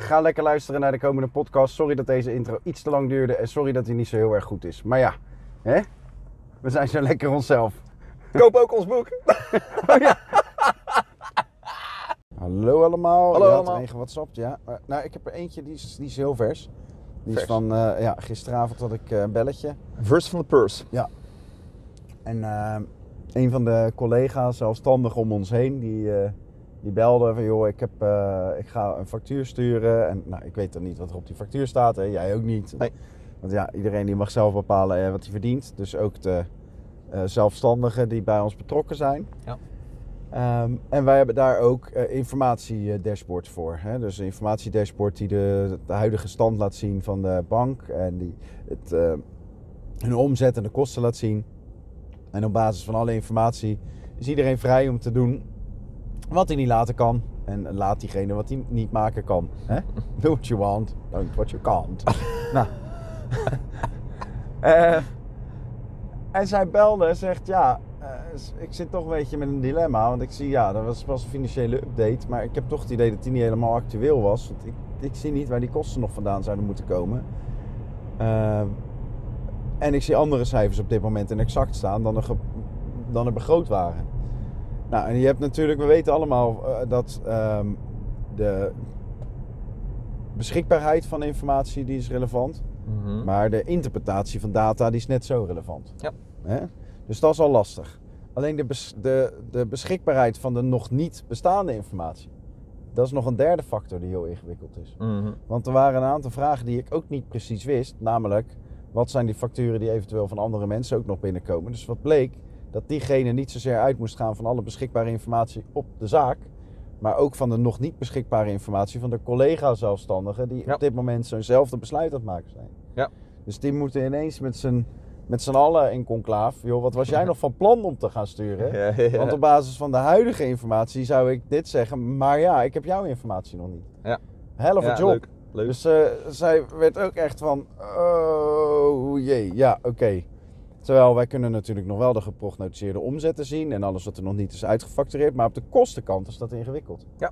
Ga lekker luisteren naar de komende podcast. Sorry dat deze intro iets te lang duurde en sorry dat hij niet zo heel erg goed is. Maar ja, hè? we zijn zo lekker onszelf. Koop ook ons boek. Hallo allemaal. Hallo Je had allemaal. er een ja. Nou, ik heb er eentje, die is, die is heel vers. Die Vers. is van, eh, ja, gisteravond had ik eh, een belletje. Verse van de purse. En eh, een van de collega's, zelfstandig om ons heen, die, die belde van... joh, ik, heb, eh, ik ga een factuur sturen. En nou, ik weet dan niet wat er op die factuur staat. Hè? Jij ook niet. Nee. Want ja, iedereen die mag zelf bepalen eh, wat hij verdient. Dus ook de eh, zelfstandigen die bij ons betrokken zijn. Ja. Ehm, en wij hebben daar ook eh informatiedashboards voor. Hè? Dus een informatiedashboard die de, de huidige stand laat zien van de bank. En die het, hun omzet en de kosten laat zien. En op basis van alle informatie is iedereen vrij om te doen wat hij niet laten kan. En laat diegene wat hij niet maken kan. Hè? Do what you want, don't what you can't. nou. Eh, en zij belde en zegt, ja, eh, ik zit toch een beetje met een dilemma. Want ik zie, ja, dat was pas een financiële update. Maar ik heb toch het idee dat die niet helemaal actueel was. Want ik, ik zie niet waar die kosten nog vandaan zouden moeten komen. Eh, en ik zie andere cijfers op dit moment in exact staan dan er, dan er begroot waren. Nou, en je hebt natuurlijk, we weten allemaal eh, dat ehm, de beschikbaarheid van informatie die is relevant. Mhm. Maar de interpretatie van data die is net zo relevant. Ja. Hè? Dus dat is al lastig. Alleen de, bes- de, de beschikbaarheid van de nog niet bestaande informatie. Dat is nog een derde factor die heel ingewikkeld is. Mhm. Want er waren een aantal vragen die ik ook niet precies wist. Namelijk, wat zijn die facturen die eventueel van andere mensen ook nog binnenkomen? Dus wat bleek? Dat diegene niet zozeer uit moest gaan van alle beschikbare informatie op de zaak. Maar ook van de nog niet beschikbare informatie van de collega-zelfstandigen die Ja. op dit moment zo'nzelfde besluit aan het maken zijn. Ja. Dus die moeten ineens met z'n, met z'n allen in conclaaf. Joh, wat was jij nog van plan om te gaan sturen? Ja. Want op basis van de huidige informatie zou ik dit zeggen. Maar ja, ik heb jouw informatie nog niet. Ja. Hell of Ja, job. Leuk. leuk. Dus eh, zij werd ook echt van, oh jee, ja, oké. Terwijl wij kunnen natuurlijk nog wel de geprognotiseerde omzetten zien en alles wat er nog niet is uitgefactureerd. Maar op de kostenkant is dat ingewikkeld. Ja.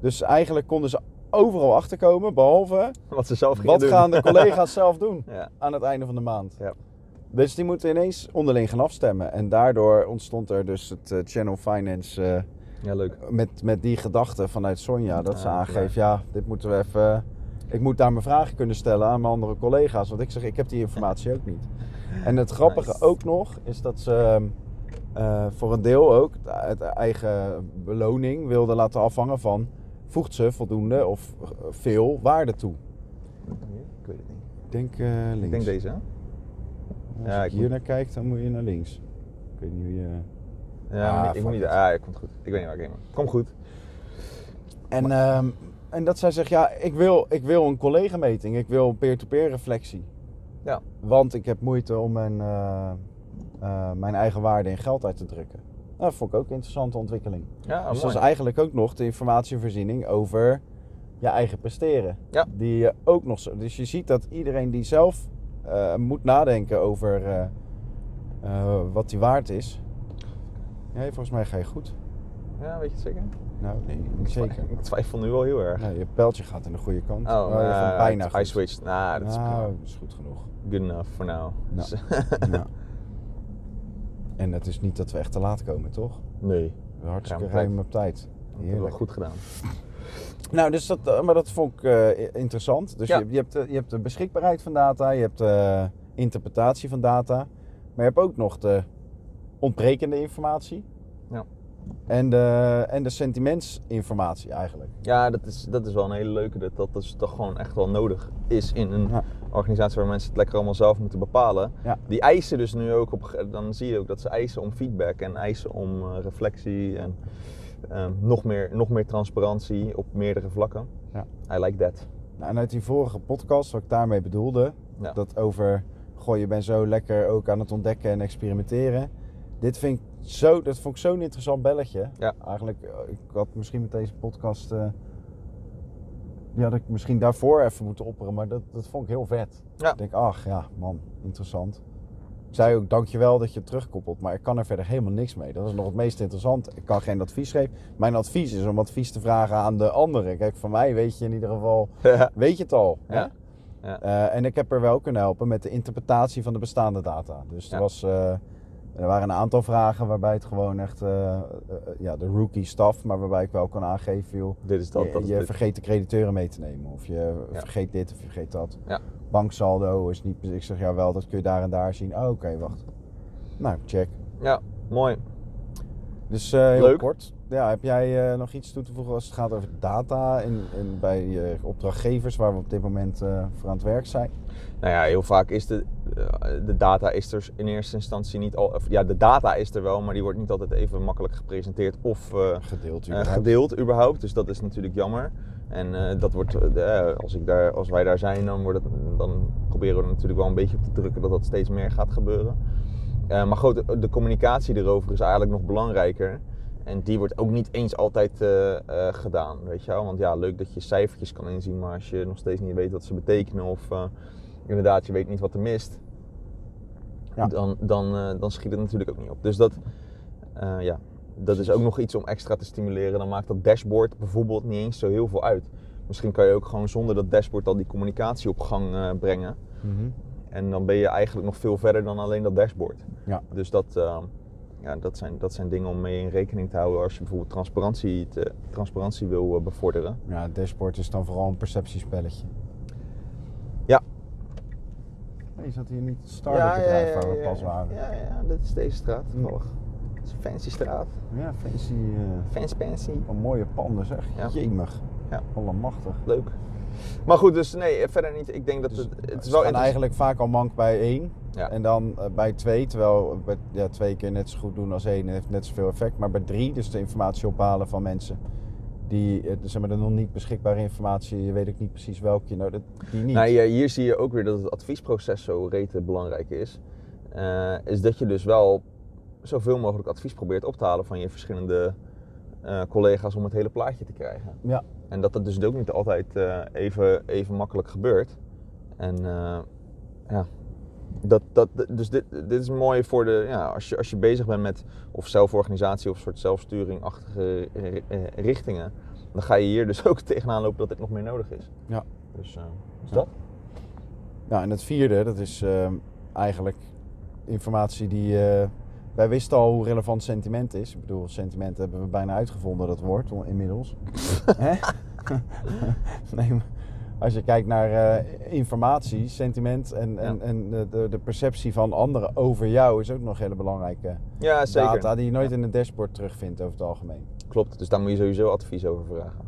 Dus eigenlijk konden ze overal achterkomen, behalve Wat ze zelf wat doen. gaan de collega's zelf doen ja. aan het einde van de maand. Ja. Dus die moeten ineens onderling gaan afstemmen. En daardoor ontstond er dus het eh, Channel Finance eh, ja, leuk. met, met die gedachte vanuit Sonja. Dat ze Ja, aangeeft, ja, dit moeten we even... Ik moet daar mijn vragen kunnen stellen aan mijn andere collega's. Want ik zeg, ik heb die informatie ook niet. En het grappige Nice. ook nog, is dat ze eh, voor een deel ook het eigen beloning wilde laten afhangen van... Voegt ze voldoende of eh, veel waarde toe? Ik weet het niet. Ik denk eh, links. Ik denk deze, hè? Als Ja, ik hier moet- naar kijk, dan moet je naar links. Ik weet niet hoe je... Ja, Ah, ik moet fuck niet... Ah, ja, komt goed. Ik weet niet waar ik heen moet. Kom goed. En, ehm, en dat zij zegt, ja, ik wil, ik wil een collega-meting. Ik wil een peer-to-peer reflectie. Ja. Want ik heb moeite om mijn, eh, eh, mijn eigen waarde in geld uit te drukken. Nou, dat vond ik ook een interessante ontwikkeling. Ja, dus dat is eigenlijk ook nog de informatievoorziening over je eigen presteren. Ja. Die je ook nog zo. Dus je ziet dat iedereen die zelf eh, moet nadenken over wat die waard is. Ja, volgens mij ga je goed. Ja, weet je het zeker? Nou, nee, niet zeker. Ik twijfel nu wel heel erg. Nee, je pijltje gaat in de goede kant. Oh, je eh, gaat bijna I switched. Nou, dat is nou, dat is goed genoeg. good enough for now. Dus- ja. En het is niet dat we echt te laat komen, toch? nee, We hartstikke Ja, ruim op tijd. dat we Heerlijk. goed gedaan. Nou, dus dat, eh, maar dat vond ik eh, interessant. Dus Ja. je, je, hebt, de- je hebt de beschikbaarheid van data, je hebt de interpretatie van data. Maar je hebt ook nog de ontbrekende informatie. En de, en de sentimentsinformatie eigenlijk. Ja, dat is, dat is wel een hele leuke. Dat dat dus toch gewoon echt wel nodig is in een Ja. organisatie waar mensen het lekker allemaal zelf moeten bepalen. Ja. Die eisen dus nu ook op. Dan zie je ook dat ze eisen om feedback en eisen om eh, reflectie en ehm, nog, meer, nog meer transparantie op meerdere vlakken. Ja. I like that. Nou, en uit die vorige podcast, wat ik daarmee bedoelde, dat over goh, je bent zo lekker ook aan het ontdekken en experimenteren. Dit vind ik zo, dat vond ik zo'n interessant belletje. Ja. Eigenlijk, eh, ik had misschien met deze podcast, eh, die had ik misschien daarvoor even moeten opperen, maar dat, dat vond ik heel vet. Ja. Ik denk, ach ja, man, interessant. Ik zei ook, dankjewel dat je het terugkoppelt, maar ik kan er verder helemaal niks mee. Dat is nog het meest interessante. Ik kan geen advies geven. Mijn advies is om advies te vragen aan de anderen. Kijk, van mij weet je in ieder geval, Ja. weet je het al. Ja. Ja. Eh, en ik heb er wel kunnen helpen met de interpretatie van de bestaande data. Dus er, Ja. was, er waren een aantal vragen waarbij het gewoon echt, eh, eh, ja, de rookie staf, maar waarbij ik wel kan aangeven, joh, Dit is dat, je, dat is je dit. vergeet de crediteuren mee te nemen. Of je Ja. vergeet dit of je vergeet dat. Ja. Banksaldo is niet, ik zeg ja wel, dat kun je daar en daar zien. Oh, oké, wacht. Nou, check. Ja, mooi. Dus eh, heel Leuk. kort. Ja, heb jij eh, nog iets toe te voegen als het gaat over data en, en bij eh, opdrachtgevers waar we op dit moment eh, voor aan het werk zijn? Nou ja, heel vaak is de, eh, de data is er in eerste instantie niet al. Of, ja, de data is er wel, maar die wordt niet altijd even makkelijk gepresenteerd of Gedeeld überhaupt. gedeeld überhaupt. Dus dat is natuurlijk jammer. En dat wordt, als, ik daar, als wij daar zijn, dan, wordt het, dan proberen we er natuurlijk wel een beetje op te drukken dat dat steeds meer gaat gebeuren. Maar goed, de, de communicatie erover is eigenlijk nog belangrijker. En die wordt ook niet eens altijd eh, eh, gedaan, weet je wel. Want ja, leuk dat je cijfertjes kan inzien, maar als je nog steeds niet weet wat ze betekenen of eh, inderdaad je weet niet wat er mist, Ja. dan, dan, dan schiet het natuurlijk ook niet op. Dus dat, ja, dat is ook nog iets om extra te stimuleren. Dan maakt dat dashboard bijvoorbeeld niet eens zo heel veel uit. Misschien kan je ook gewoon zonder dat dashboard al die communicatie op gang brengen. Mhm. En dan ben je eigenlijk nog veel verder dan alleen dat dashboard. Ja. Dus dat, ja, dat, zijn, dat zijn dingen om mee in rekening te houden als je bijvoorbeeld transparantie, te- transparantie wil eh, bevorderen. Ja, het dashboard is dan vooral een perceptiespelletje. Ja. Nee, is dat hier niet het start-up-bedrijf waar we pas waren? Ja, ja, dit is deze straat toevallig. Het is een fancy straat. Ja, fancy. eh, Fancy, fancy. Wat mooie panden zeg. Ja. Jemig. Ja. Allemachtig. Leuk. Maar goed, dus nee, verder niet. Ik denk dat Dus het, het is wel eigenlijk vaak al mank bij één. Ja. En dan eh, bij twee, terwijl bij, ja, twee keer net zo goed doen als één heeft net zoveel effect. Maar bij drie, dus de informatie ophalen van mensen die, zeg maar, de nog niet beschikbare informatie, je weet ook niet precies welke, nou, die niet. Nou, ja, hier zie je ook weer dat het adviesproces zo rete belangrijk is. Eh, is dat je dus wel zoveel mogelijk advies probeert op te halen van je verschillende eh, collega's om het hele plaatje te krijgen. Ja. En dat dat dus ook niet altijd eh, even, even makkelijk gebeurt. En eh, ja, dat, dat, dus dit, dit is mooi voor de, ja, als, je, als je bezig bent met of zelforganisatie of soort zelfsturingachtige ri- richtingen, dan ga je hier dus ook tegenaan lopen dat dit nog meer nodig is. Ja. Dus, eh, dus Ja. dat. Nou, en het vierde, dat is eigenlijk informatie die. Wij wisten al hoe relevant sentiment is. Ik bedoel, sentiment hebben we bijna uitgevonden, dat woord inmiddels. Nee, maar als je kijkt naar eh, informatie, sentiment en, en, Ja. en de, de, de perceptie van anderen over jou is ook nog hele belangrijke Ja, zeker. data die je nooit Ja. in een dashboard terugvindt over het algemeen. Klopt, dus daar moet je sowieso advies over vragen.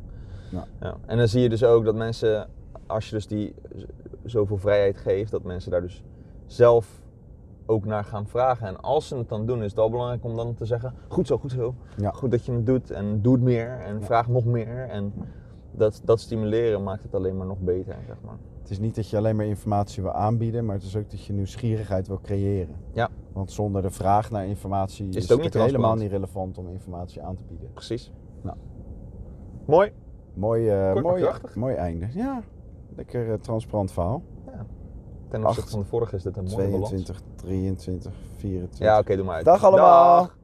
Ja. En dan zie je dus ook dat mensen, als je dus die zoveel vrijheid geeft, dat mensen daar dus zelf ook naar gaan vragen. En als ze het dan doen, is het wel belangrijk om dan te zeggen, goed zo, goed zo. Ja. Goed dat je het doet en doe het meer en Ja. vraag nog meer. En dat, dat stimuleren maakt het alleen maar nog beter, zeg maar. Het is niet dat je alleen maar informatie wil aanbieden, maar het is ook dat je nieuwsgierigheid wil creëren. Ja. Want zonder de vraag naar informatie is, het ook niet helemaal niet relevant om informatie aan te bieden. Precies. Nou. Mooi. Mooi, eh, mooi, mooi einde. Ja, lekker eh, transparant verhaal. Ten opzichte van de vorige is dit een mooie balans. 22, 23, 24. Ja, oké, doe maar uit. Dag allemaal. Dag.